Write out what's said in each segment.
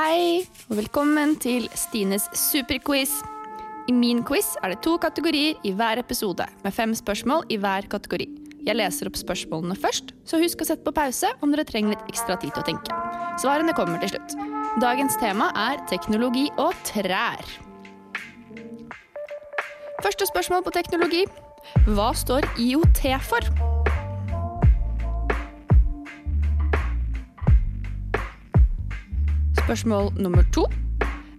Hei, og velkommen til Stines superquiz. I min quiz er det to kategorier i hver episode, med fem spørsmål i hver kategori. Jeg leser opp spørsmålene først, så husk å sette på pause om dere trenger litt ekstra tid til å tenke. Svarene kommer til slutt. Dagens tema er teknologi og trær. Første spørsmål på teknologi. Hva står IOT for? Spørsmål nummer to.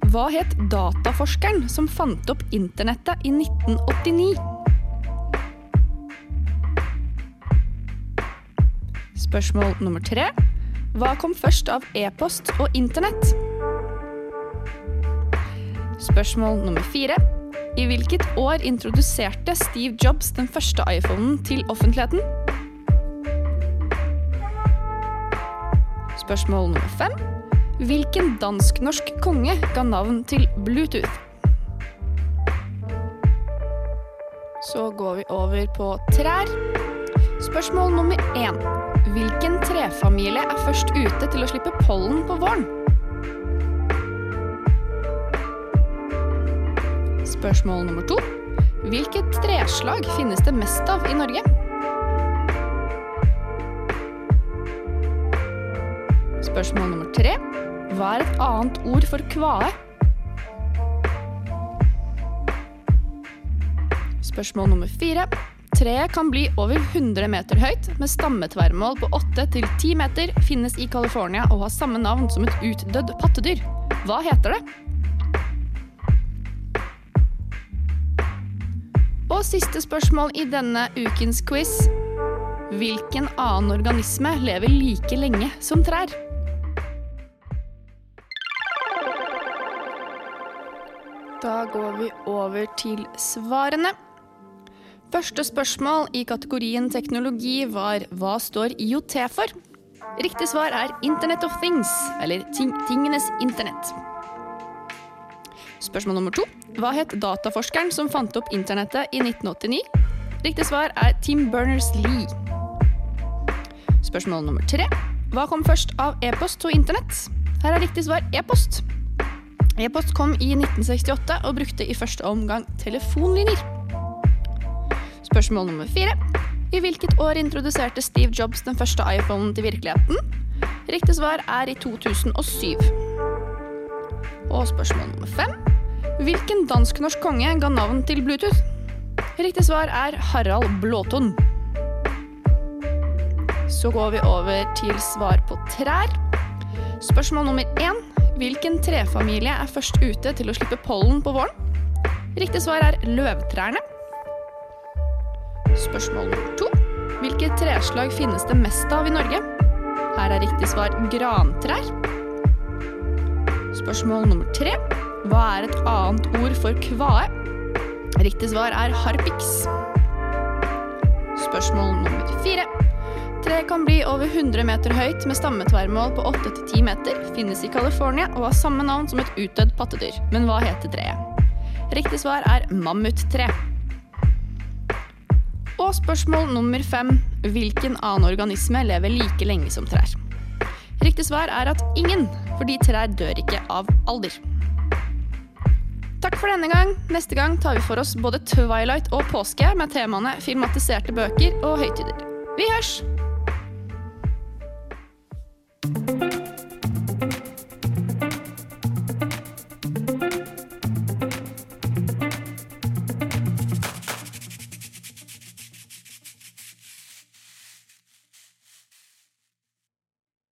Hva het dataforskeren som fant opp internettet i 1989? Spørsmål nummer tre. Hva kom først av e-post og internett? Spørsmål nummer fire. I hvilket år introduserte Steve Jobs den første iPhonen til offentligheten? Spørsmål nummer fem. Hvilken dansk-norsk konge ga navn til Bluetooth? Så går vi over på trær. Spørsmål nummer én. Hvilken trefamilie er først ute til å slippe pollen på våren? Spørsmål nummer to. Hvilket treslag finnes det mest av i Norge? Spørsmål nummer tre. Hva er et annet ord for kvae? Spørsmål nummer fire. Treet kan bli over 100 meter høyt, med stammetverrmål på 8-10 meter, finnes i California og har samme navn som et utdødd pattedyr. Hva heter det? Og siste spørsmål i denne ukens quiz. Hvilken annen organisme lever like lenge som trær? Da går vi over til svarene. Første spørsmål i kategorien teknologi var hva står IOT for? Riktig svar er Internet of Things, eller ting Tingenes internett. Spørsmål nummer to. Hva het dataforskeren som fant opp internettet i 1989? Riktig svar er Tim Berners-Lee. Spørsmål nummer tre. Hva kom først av e-post og internett? Her er riktig svar e-post. E-post kom i 1968 og brukte i første omgang telefonlinjer. Spørsmål nummer fire. I hvilket år introduserte Steve Jobs den første iPhonen til virkeligheten? Riktig svar er i 2007. Og spørsmål nummer fem. Hvilken dansk-norsk konge ga navn til Bluetooth? Riktig svar er Harald Blåton. Så går vi over til svar på trær. Spørsmål nummer én. Hvilken trefamilie er først ute til å slippe pollen på våren? Riktig svar er løvtrærne. Spørsmål nummer to. Hvilke treslag finnes det mest av i Norge? Her er riktig svar grantrær. Spørsmål nummer tre. Hva er et annet ord for kvae? Riktig svar er harpiks. Spørsmål nummer fire. Treet kan bli over 100 meter høyt med stammetverrmål på 8-10 meter, finnes i California og har samme navn som et utdødd pattedyr. Men hva heter treet? Riktig svar er mammuttre. Og spørsmål nummer fem. Hvilken annen organisme lever like lenge som trær? Riktig svar er at ingen, fordi trær dør ikke av alder. Takk for denne gang. Neste gang tar vi for oss både Twilight og påske med temaene filmatiserte bøker og høytider. Vi hørs!